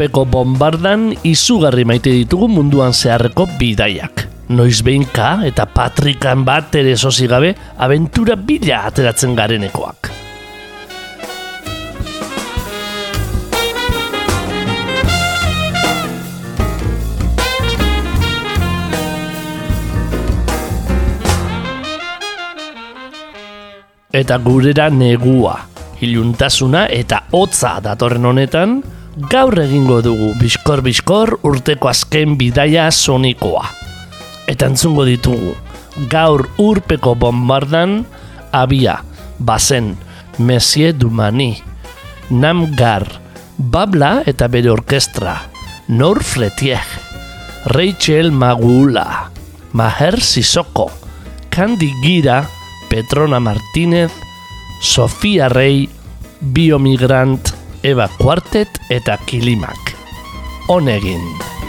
Urpeko bombardan izugarri maite ditugu munduan zeharreko bidaiak. Noiz behinka eta patrikan bat ere sozi gabe abentura bila ateratzen garenekoak. Eta gurera negua, iluntasuna eta hotza datorren honetan, gaur egingo dugu biskor-biskor urteko azken bidaia sonikoa. Eta entzungo ditugu, gaur urpeko bombardan, abia, bazen, Messie Dumani, Namgar, Babla eta bere orkestra, Nor Fretier, Rachel Magula, Maher Sisoko, Candy Gira, Petrona Martínez, Sofia Rey, Biomigrant, Eva Quartet eta Kilimak. Honegin.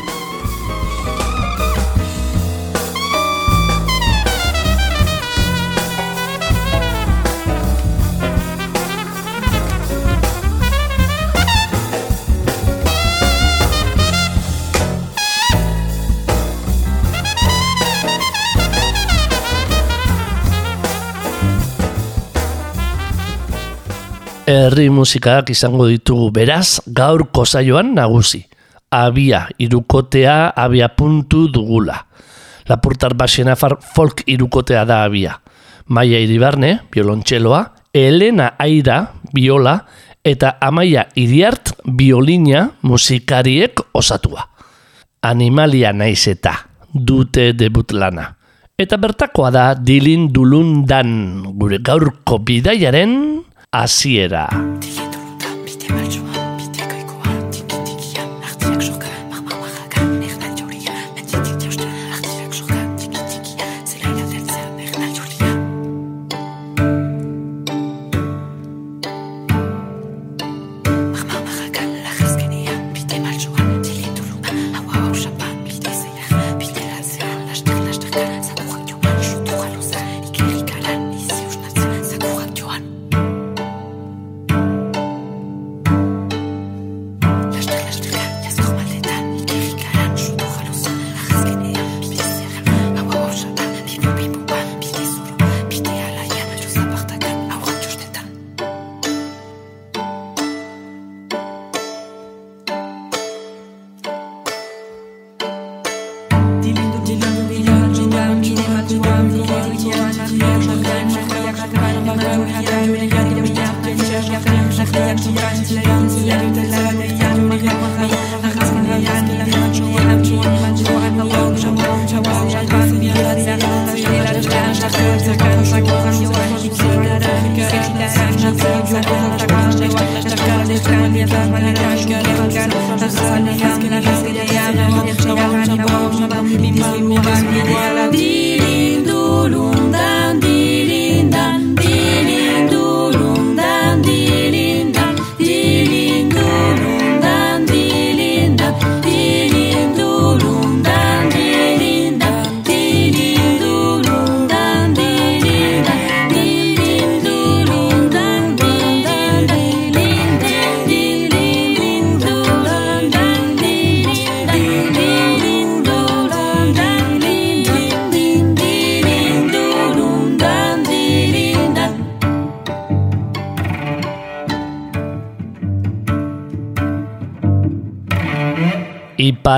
Herri musikak izango ditugu beraz gaurko saioan nagusi. Abia irukotea abia puntu dugula. Lapurtar basena far folk irukotea da abia. Maia iribarne, biolontxeloa, Elena Aira, biola, eta Amaia Iriart, biolina musikariek osatua. Animalia naiz eta dute debut lana. Eta bertakoa da dilin dulun dan gure gaurko bidaiaren hasiera.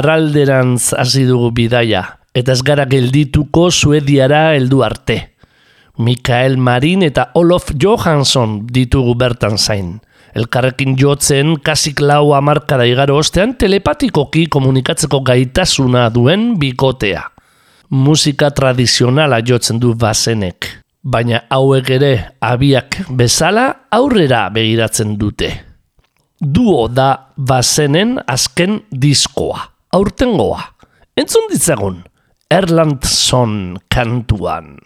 Iparralderantz hasi dugu bidaia, eta ez gara geldituko Suediara heldu arte. Mikael Marin eta Olof Johansson ditugu bertan zain. Elkarrekin jotzen kasik lau amarkada igaro ostean telepatikoki komunikatzeko gaitasuna duen bikotea. musika tradizionala jotzen du bazenek. Baina hauek ere abiak bezala aurrera begiratzen dute. Duo da bazenen azken diskoa, aurtengoa. Entzun ditzagun, Erlandson kantuan.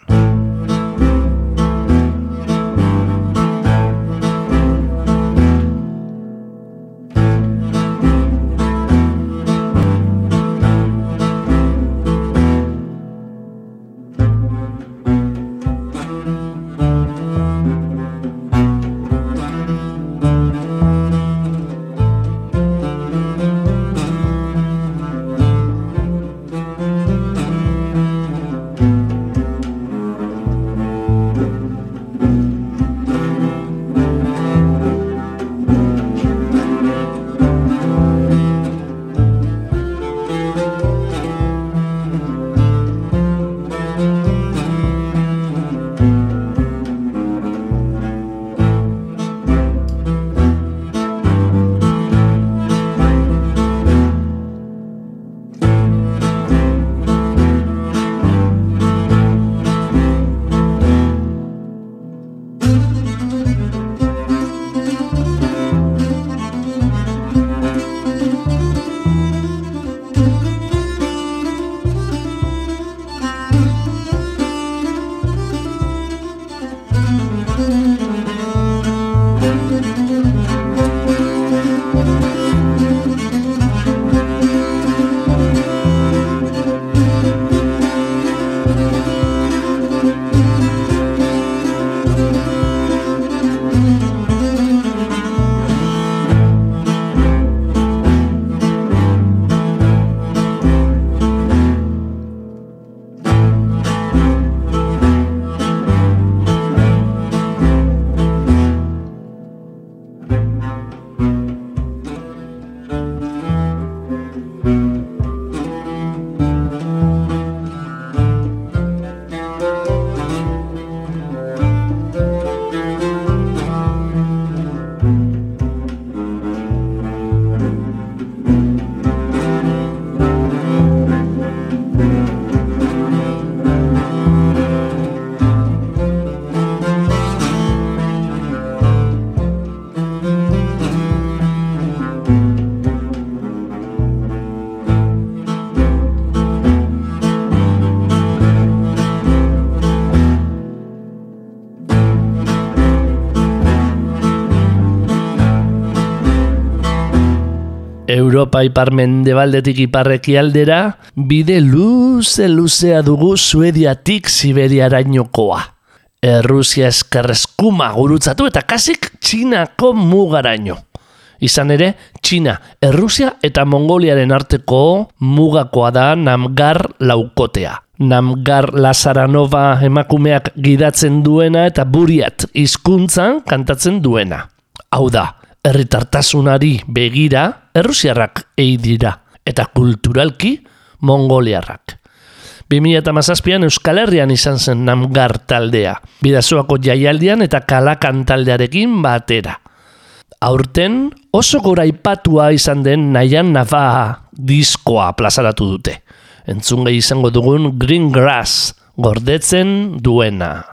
Europa ipar mendebaldetik iparreki aldera, bide luze luzea dugu Suediatik Siberiarainokoa. Errusia eskerrezkuma gurutzatu eta kasik Txinako mugaraino. Izan ere, Txina, Errusia eta Mongoliaren arteko mugakoa da Namgar laukotea. Namgar Lazaranova emakumeak gidatzen duena eta buriat hizkuntzan kantatzen duena. Hau da, herritartasunari begira errusiarrak ei dira eta kulturalki mongoliarrak. 2008an Euskal Herrian izan zen namgar taldea, bidazoako jaialdian eta kalakan taldearekin batera. Aurten oso gora ipatua izan den nahian nafa diskoa plazaratu dute. Entzunge izango dugun Green Grass gordetzen duena.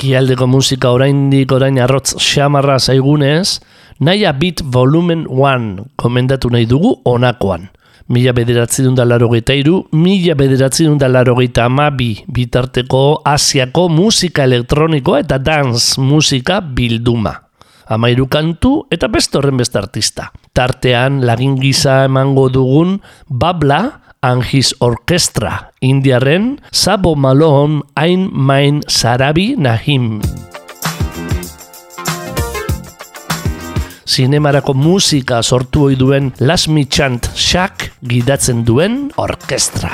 Ekialdeko musika oraindik orain arrotz xamarra zaigunez, naia bit volumen 1 komendatu nahi dugu onakoan. Mila bederatzi dunda laro iru, mila bederatzi dunda laro amabi bitarteko asiako musika elektronikoa eta dance musika bilduma. Amairu kantu eta beste horren beste artista. Tartean lagin gisa emango dugun Babla and his orchestra indiaren Sabo Malone Ain Main Sarabi Nahim. Zinemarako musika sortu ohi duen Las Chant Shak gidatzen duen orkestra.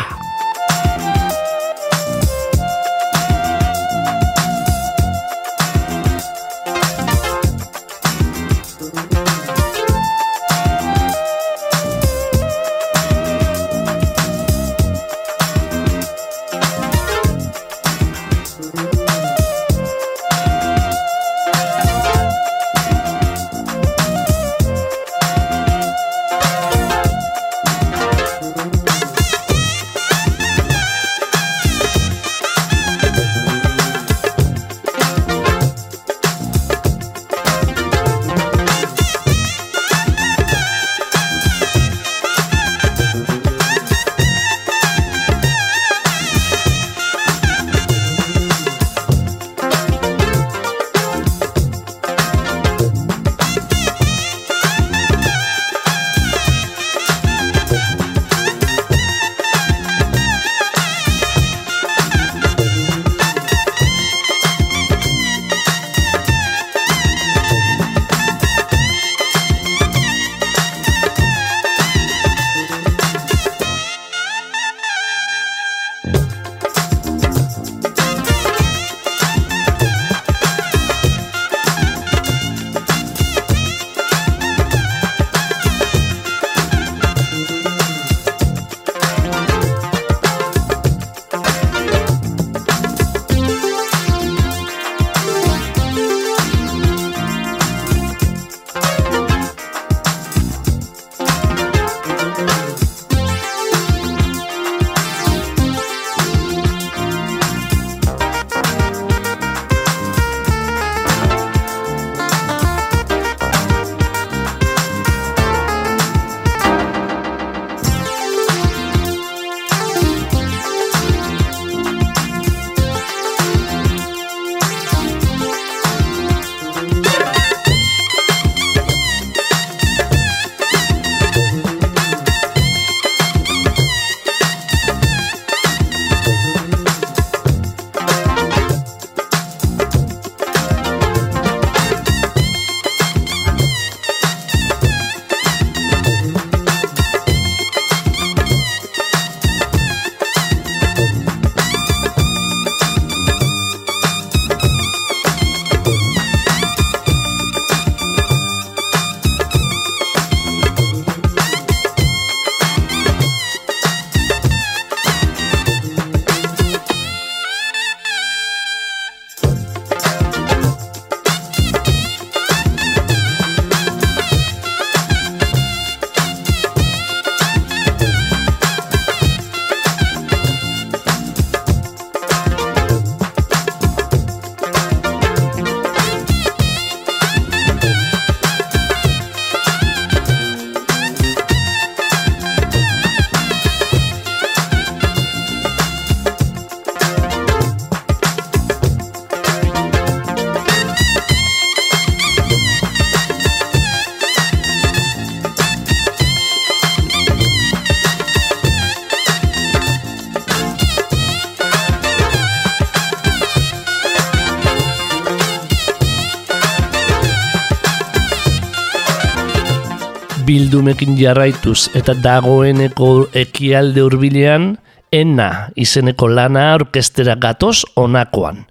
Bildumekin jarraituz eta dagoeneko ekialde hurbilean ena izeneko lana orkestera gatoz onakoan.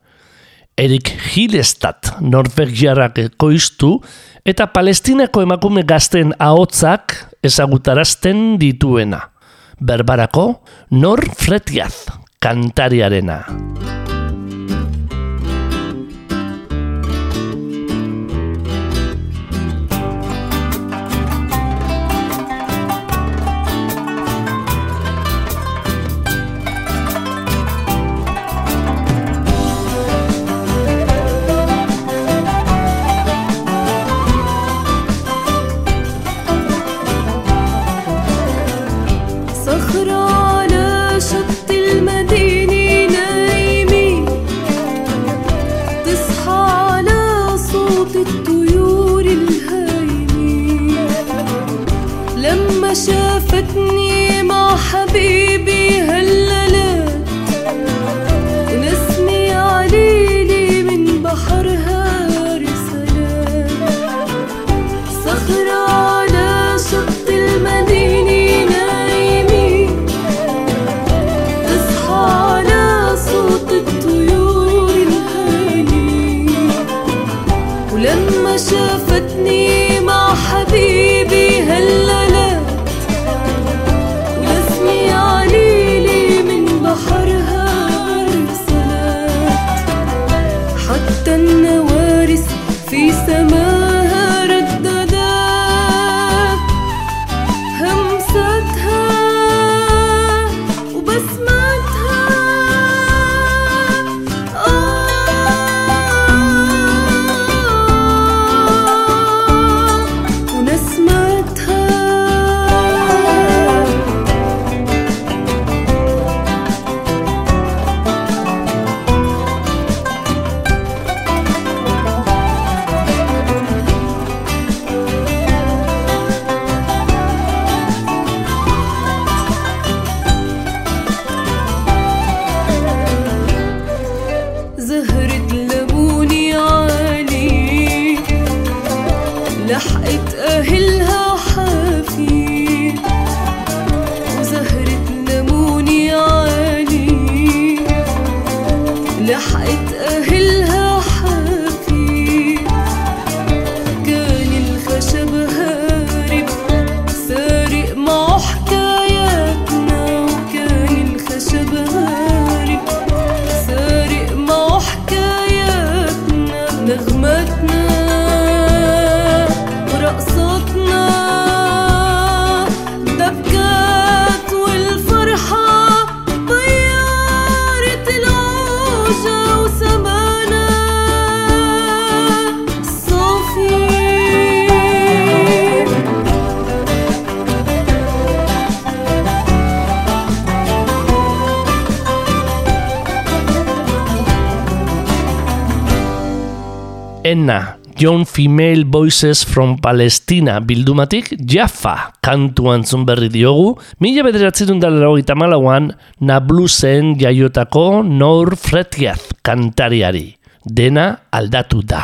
Erik Hilestat Norvegiarrak ekoiztu eta palestinako emakume gazten ahotzak ezagutarazten dituena. Berbarako Nor Fretiaz kantariarena. Young Female Voices from Palestina bildumatik Jaffa kantu antzun berri diogu, mila bederatzen dalero malauan Nablusen jaiotako Nor Fretiaz kantariari. Dena aldatu da.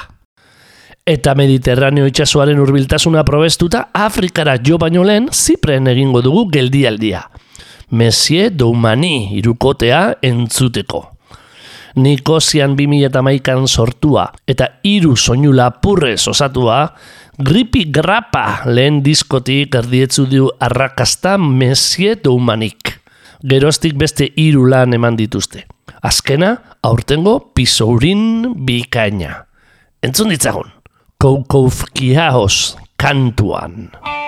Eta Mediterraneo itsasoaren hurbiltasuna probestuta Afrikara jo baino lehen Zipren egingo dugu geldialdia. Messie Doumani irukotea entzuteko. Nikosian 2008an sortua eta hiru soinu lapurrez osatua, Gripi Grapa lehen diskotik erdietzu du arrakasta Messie Doumanik. Geroztik beste hiru lan eman dituzte. Azkena, aurtengo pisourin bikaina. Entzun ditzagun, Koukoufkiaos kantuan. Thank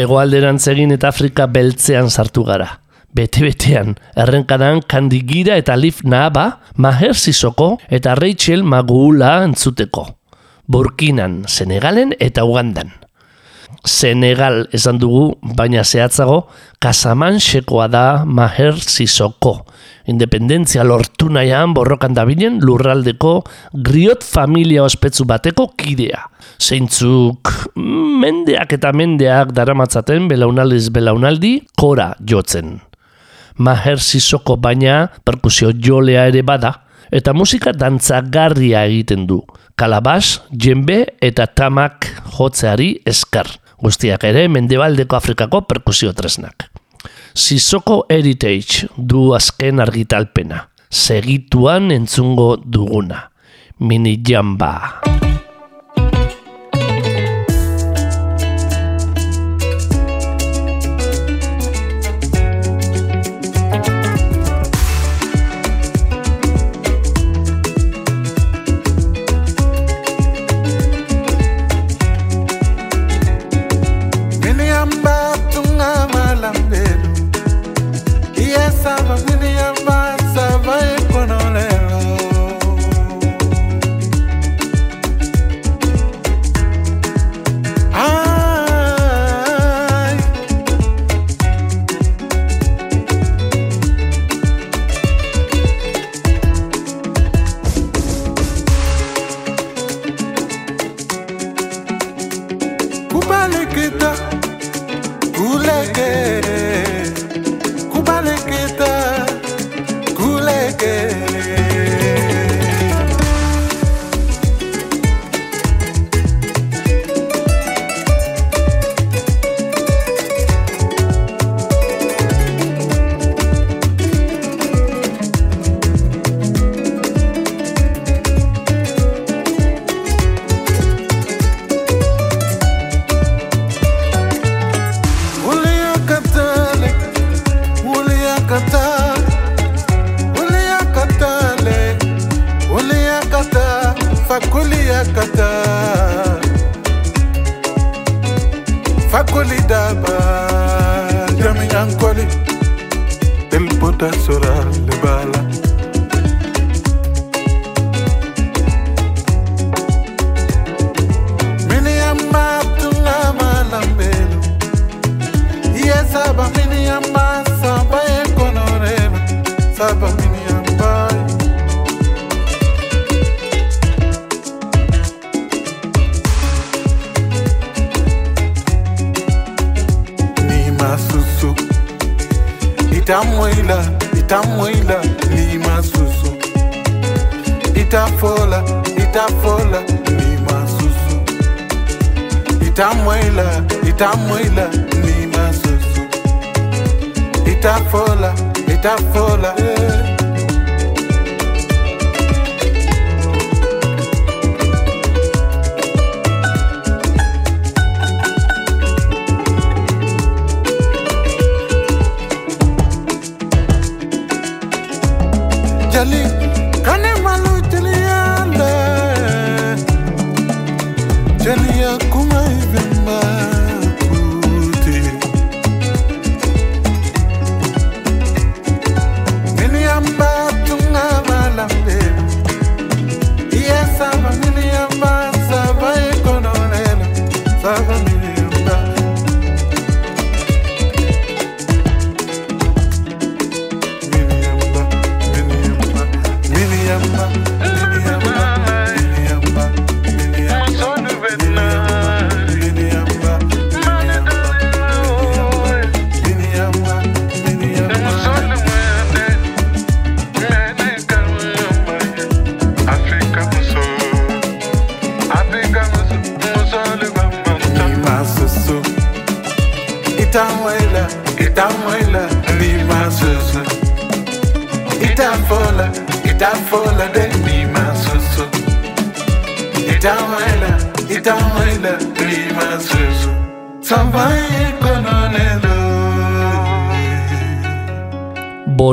Hegoalderantz egin eta Afrika beltzean sartu gara. Bete-betean, errenkadan kandigira eta Lif Nahaba, Maher Sisoko eta Rachel Magula entzuteko. Burkinan, Senegalen eta Ugandan. Senegal esan dugu, baina zehatzago, Kasamansekoa da Maher Sisoko. Independentzia lortu nahian borrokan dabilen lurraldeko griot familia ospetsu bateko kidea. Zeintzuk mendeak eta mendeak daramatzaten belaunaldiz belaunaldi kora jotzen. Maher Sisoko baina perkusio jolea ere bada, eta musika dantzagarria egiten du. Kalabas, jembe eta tamak jotzeari eskar. Guztiak ere mendebaldeko Afrikako perkusio tresnak. Sisoko Heritage du azken argitalpena. Segituan entzungo duguna. Mini jamba.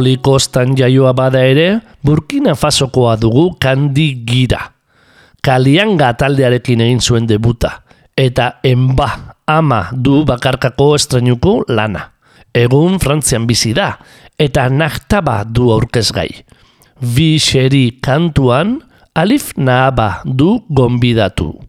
Bolikostan jaioa bada ere, Burkina Fasokoa dugu kandi gira. Kalianga taldearekin egin zuen debuta, eta enba ama du bakarkako estrenuko lana. Egun Frantzian bizi da, eta nahtaba du aurkezgai. Bi xeri kantuan, Alif Naaba du gonbidatu.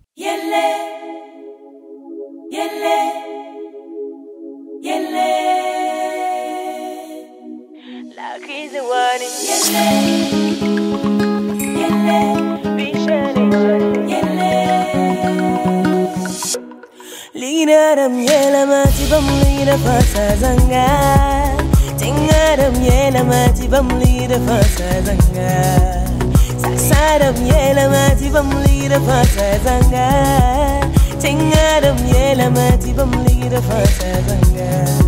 shining. Be yela lira yela lira yela lira yela lira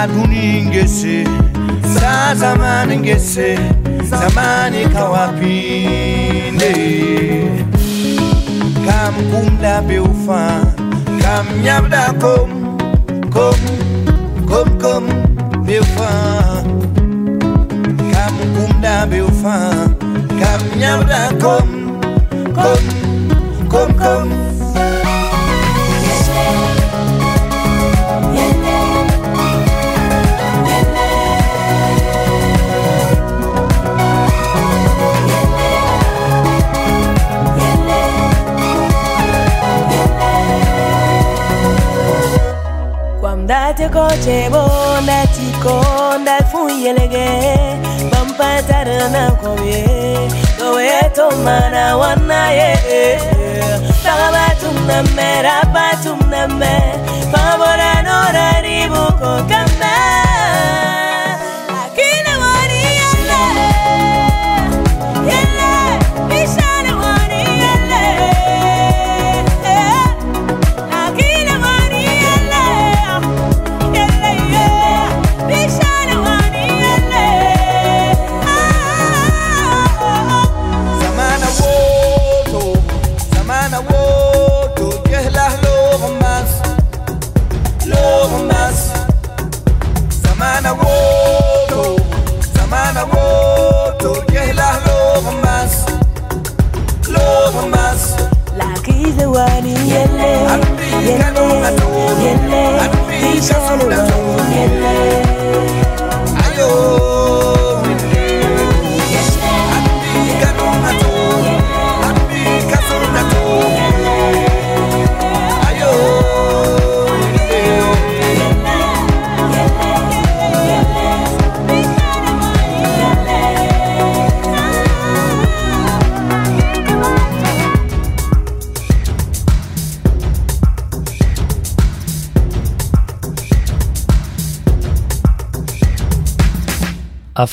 زبونین گسه زا زمان گسه زمانی کوابینه کم کم لا بیوفا کم یبدا کم کم کم کم بیوفا کم کم لا بیوفا کم یبدا کم kochebo ndatiko ndafuyelege bampatarana koye towetomana wanaye tagabatumname rapatumname fagaboranoraribuko kame.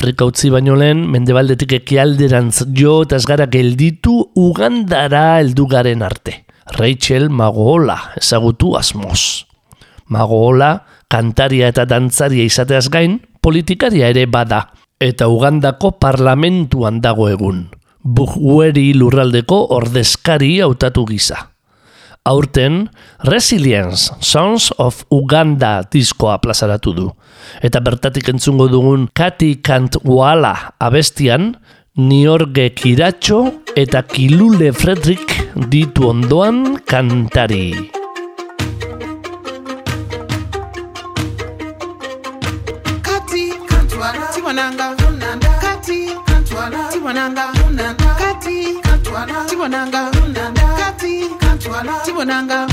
Afrika utzi baino lehen, mendebaldetik ekialderantz jo eta ez gelditu Ugandara heldugaren arte. Rachel Magoola ezagutu asmoz. Magoola, kantaria eta dantzaria izateaz gain, politikaria ere bada. Eta Ugandako parlamentuan dago egun. Bugweri lurraldeko ordezkari hautatu gisa. Aurten, Resilience, Sons of Uganda diskoa plazaratu du. Eta bertatik entzungo dugun Kati Kantwala abestian, Niorge Kiratxo eta Kilule Fredrik ditu ondoan kantari. kati kantwala tibonanga kati kantwala tibonanga kati kantwala tibonanga tibonanga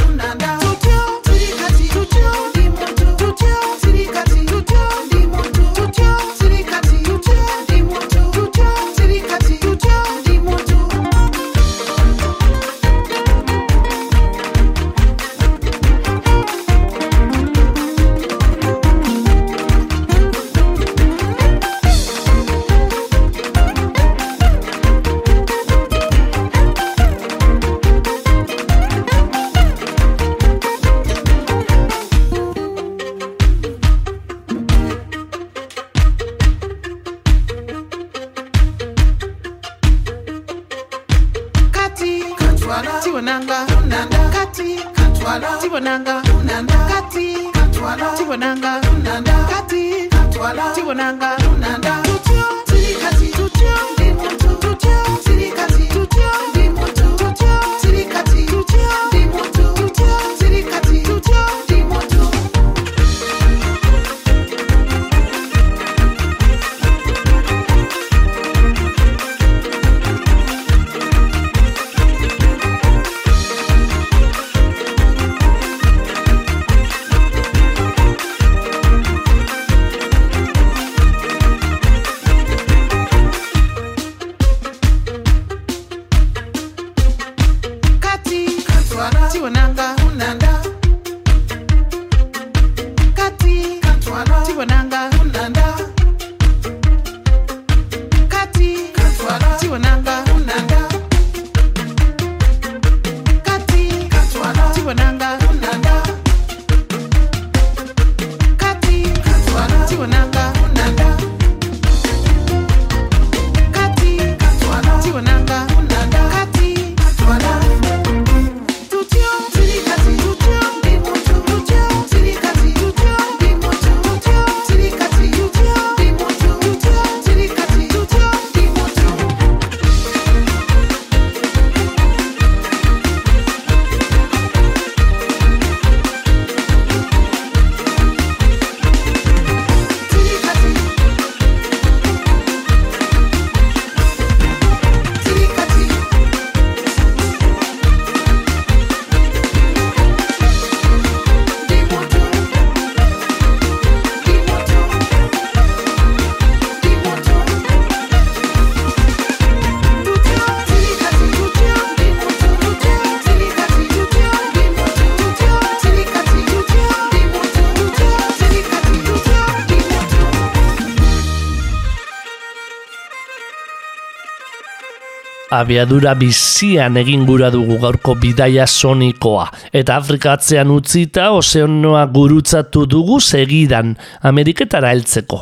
abiadura bizian egin gura dugu gaurko bidaia sonikoa. Eta Afrikatzean utzita ozeanoa gurutzatu dugu segidan Ameriketara heltzeko.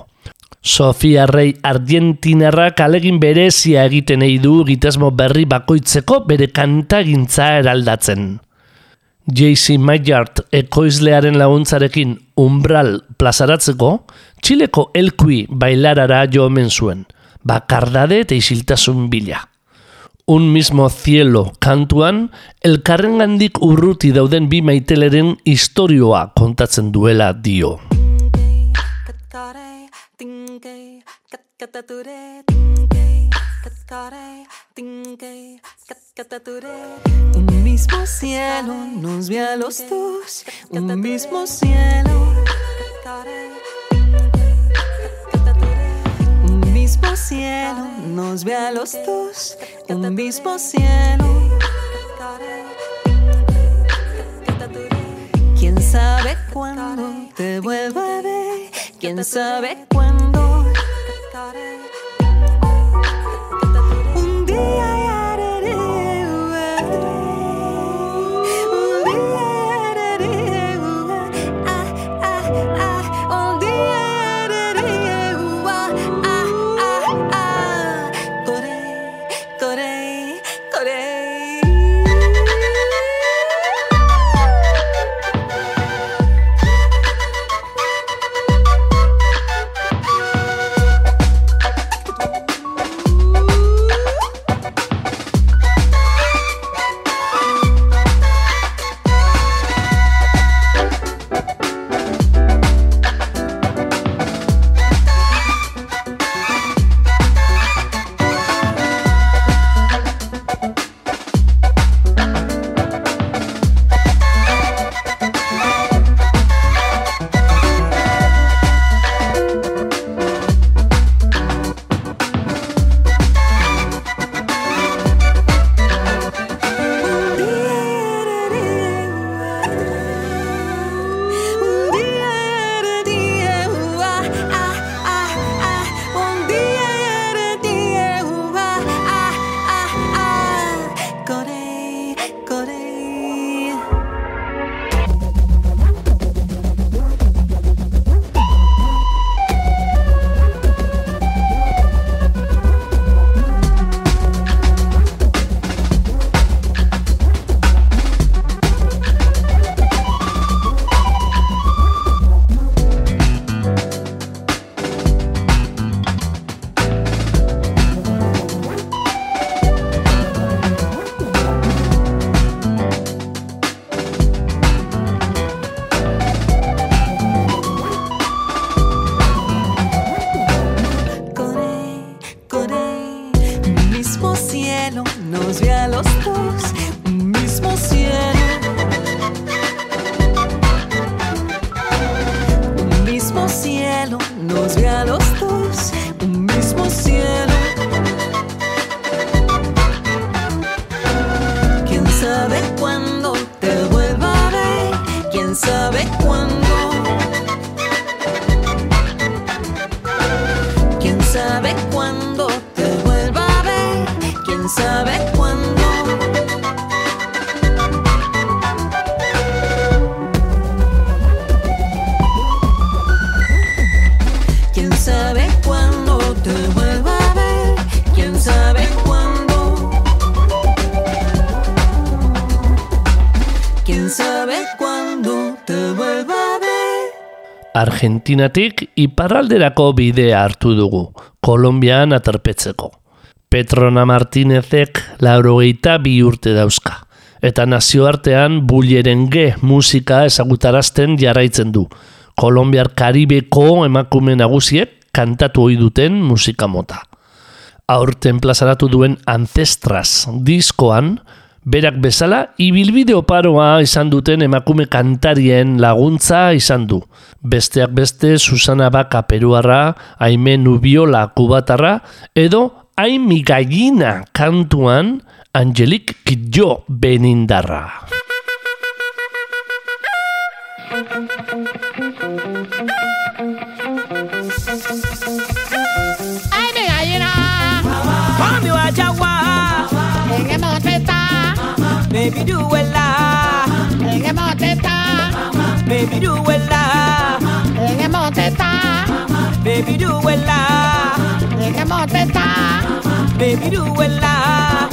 Sofia Rey Argentinarrak alegin berezia egiten nahi du gitasmo berri bakoitzeko bere kantagintza eraldatzen. JC Maillard ekoizlearen laguntzarekin umbral plazaratzeko, Txileko elkui bailarara jo omen zuen, bakardade eta isiltasun bila. Un mismo cielo kantuan, elkarrengandik urruti dauden bi maiteleren istorioa kontatzen duela dio. Un mismo cielo nos ve a los dos, un mismo cielo. Mismo cielo nos ve a los dos, un mismo cielo. ¿Quién sabe cuándo te vuelva a ver? ¿Quién sabe cuándo? Un día Argentinatik iparralderako bidea hartu dugu, Kolombian aterpetzeko. Petrona Martinezek laurogeita bi urte dauzka, eta nazioartean bullerenge musika ezagutarazten jarraitzen du. Kolombiar Karibeko emakume nagusiek kantatu ohi duten musika mota. Aurten plazaratu duen Ancestras diskoan, berak bezala ibilbide oparoa izan duten emakume kantarien laguntza izan du. Besteak beste Susana Baka peruarra, Aime Nubiola kubatarra, edo Aimi Gallina kantuan Angelik Kidjo benindarra. baby do well Lleguemos teta, baby do well Lleguemos teta, baby do well Lleguemos teta, baby do well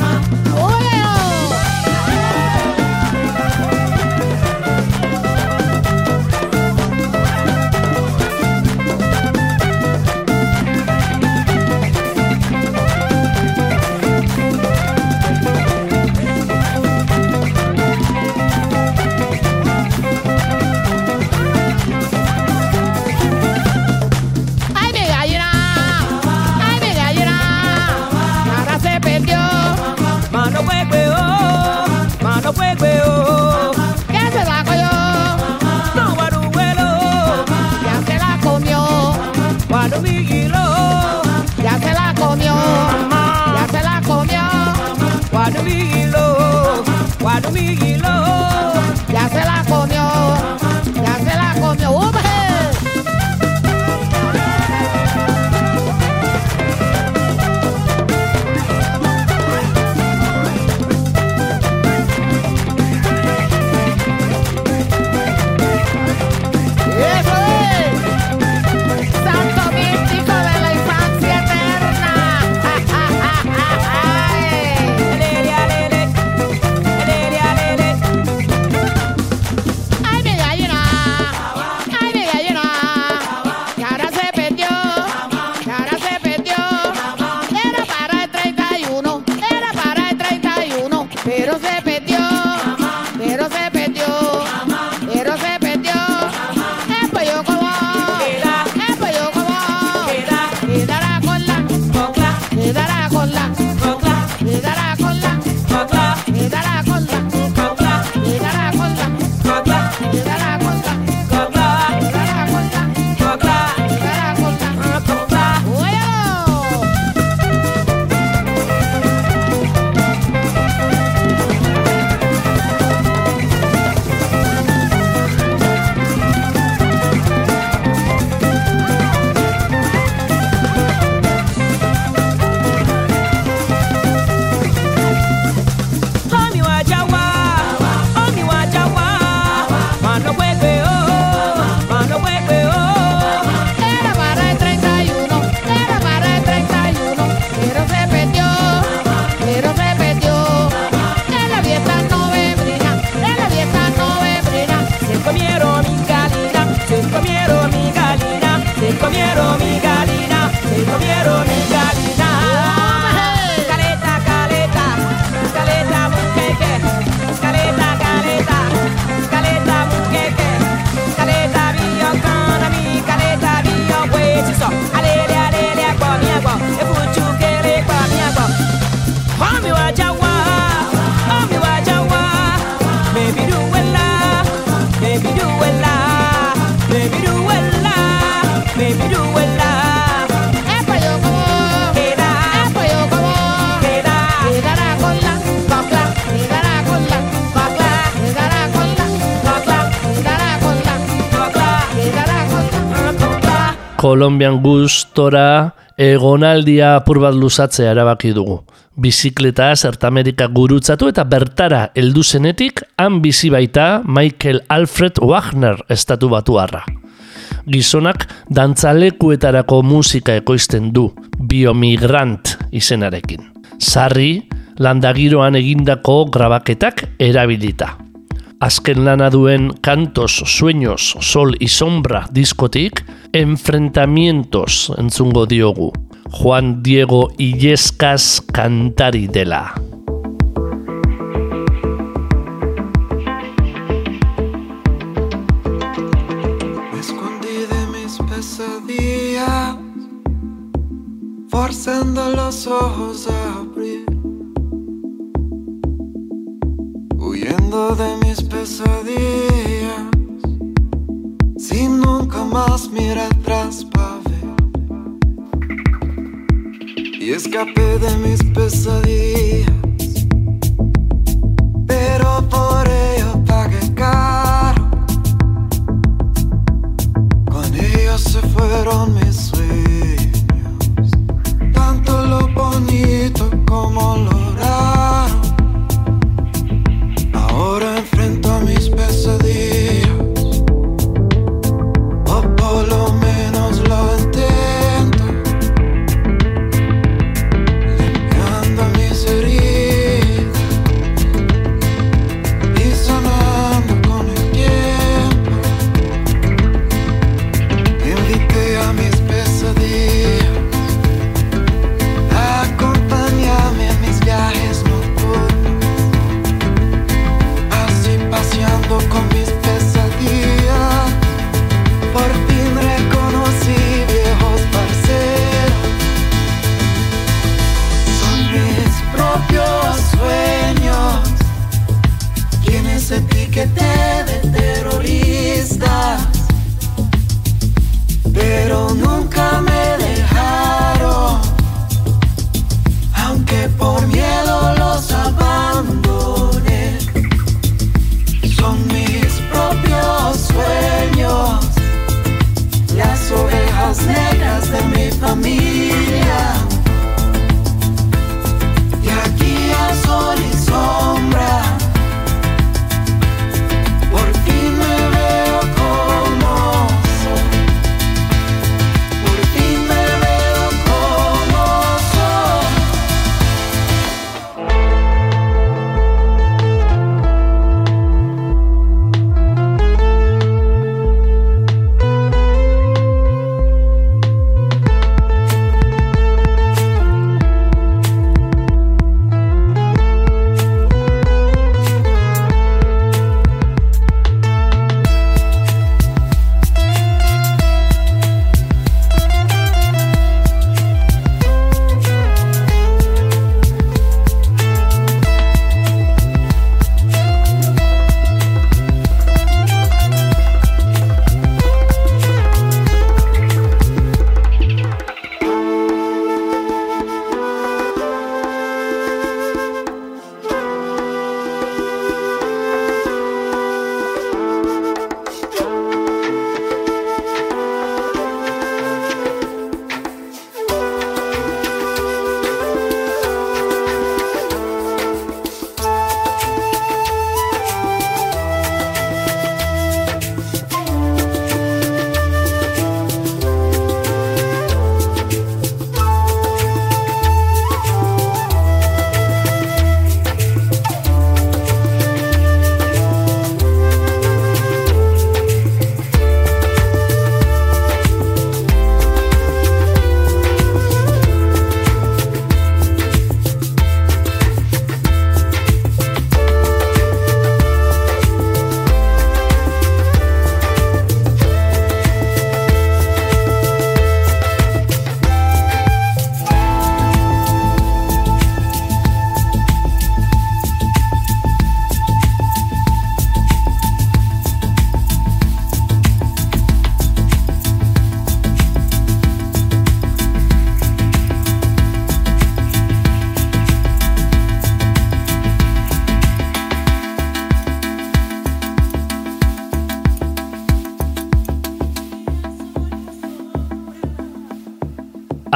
Kolombian gustora egonaldia apur bat luzatzea erabaki dugu. Bizikleta Zertamerika gurutzatu eta bertara heldu zenetik han bizi baita Michael Alfred Wagner estatu batuarra. Gizonak dantzalekuetarako musika ekoizten du, biomigrant izenarekin. Sarri, landagiroan egindako grabaketak erabilita. azken lana duen Kantos, Sueños, Sol y Sombra diskotik, Enfrentamientos entzungo diogu, Juan Diego Illescas kantari dela. Me escondí forzando los ojos a abrir huyendo de mis pesadillas, sin nunca más mirar atrás para ver. Y escapé de mis pesadillas, pero por ello pagué caro. Con ellos se fueron mis sueños, tanto lo bonito como lo raro.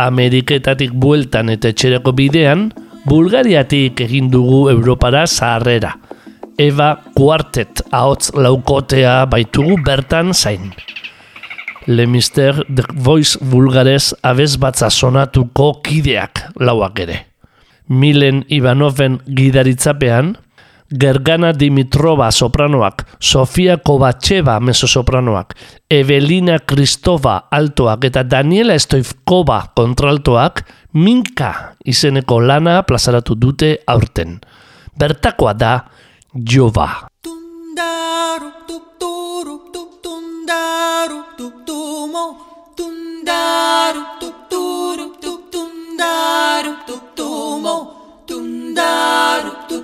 Ameriketatik bueltan eta etxereko bidean, Bulgariatik egin dugu Europara zaharrera. Eva Quartet ahotz laukotea baitugu bertan zain. Le Mister The Voice Bulgares abez batza sonatuko kideak lauak ere. Milen Ivanoven gidaritzapean, Gergana Dimitrova sopranoak, Sofia Kobatcheva mezzosopranoak, Evelina Kristova altoak eta Daniela Stoivkova kontraltoak Minka izeneko lana plazaratu dute aurten. Bertakoa da. Tundar tuk tuk turuk tuk tundar tuk tuk tum tundar tuk tuk turuk tuk tundar tuk tuk tum tundar tuk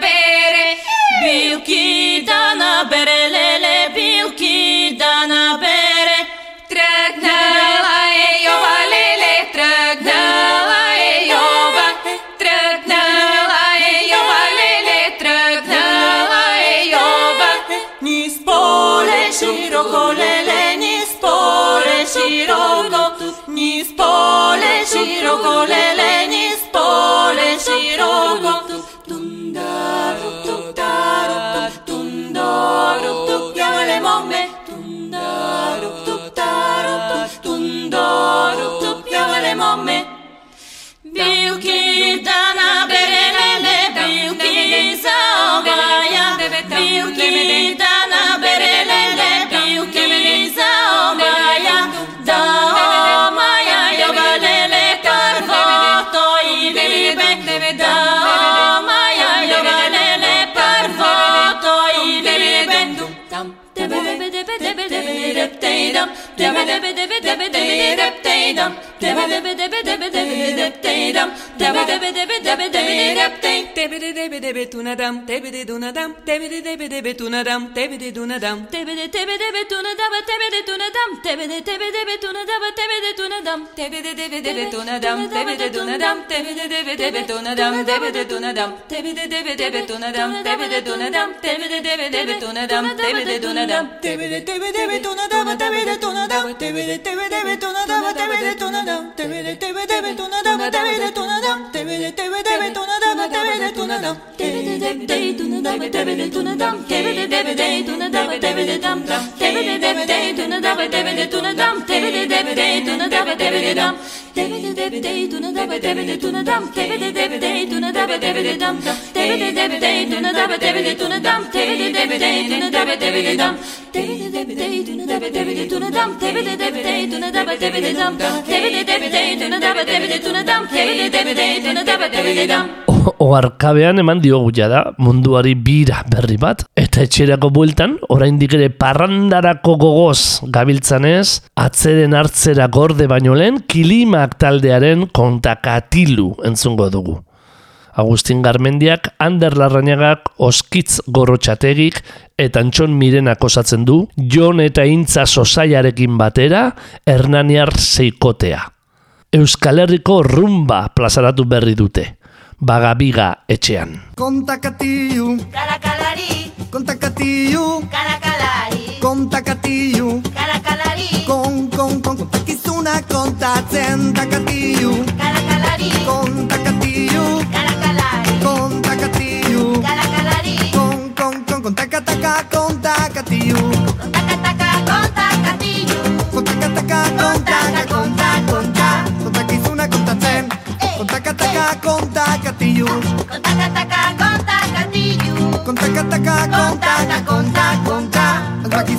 dip dip dip dip dip dip deydam debe debe debe debe debe dep deydam debe debe debe debe debe dep dey debe de debe debe tunadam debe de dunadam debe de debe debe tunadam debe de dunadam debe de debe debe tunadam debe de tunadam debe de debe debe tunadam debe de tunadam debe de debe debe tunadam debe de dunadam debe de debe debe tunadam debe de dunadam debe de debe debe tunadam debe de dunadam debe de debe debe tunadam debe de dunadam debe de debe debe tunadam debe de tunadam debe de debe debe tunadam debe dum Oarkabean eman diogu jada munduari bira berri bat, eta etxerako bueltan, oraindik ere parrandarako gogoz gabiltzanez, atzeren hartzera gorde baino lehen, kilimak taldearen kontakatilu entzungo dugu. Agustin Garmendiak, Ander Larrañagak, Oskitz Gorrotxategik eta Antxon Mirenak osatzen du, Jon eta Intza Sosaiarekin batera, Hernaniar Seikotea. Euskal Herriko rumba plazaratu berri dute bagabiga etxean. Kontakatilu, karakalari, kontakatilu, karakalari, kontakatilu, karakalari, kon, kon, kon, kontakizuna kontatzen takatilu, karakalari, kontakatilu, karakalari, taca con tacatillo. Con taca taca con tacatillo. Con taca taca con taca con taca con taca. Con taca izuna con tacen. Con taca taca con tacatillo. Con taca taca con. Con taca taca con taca con taca con taca. Con taca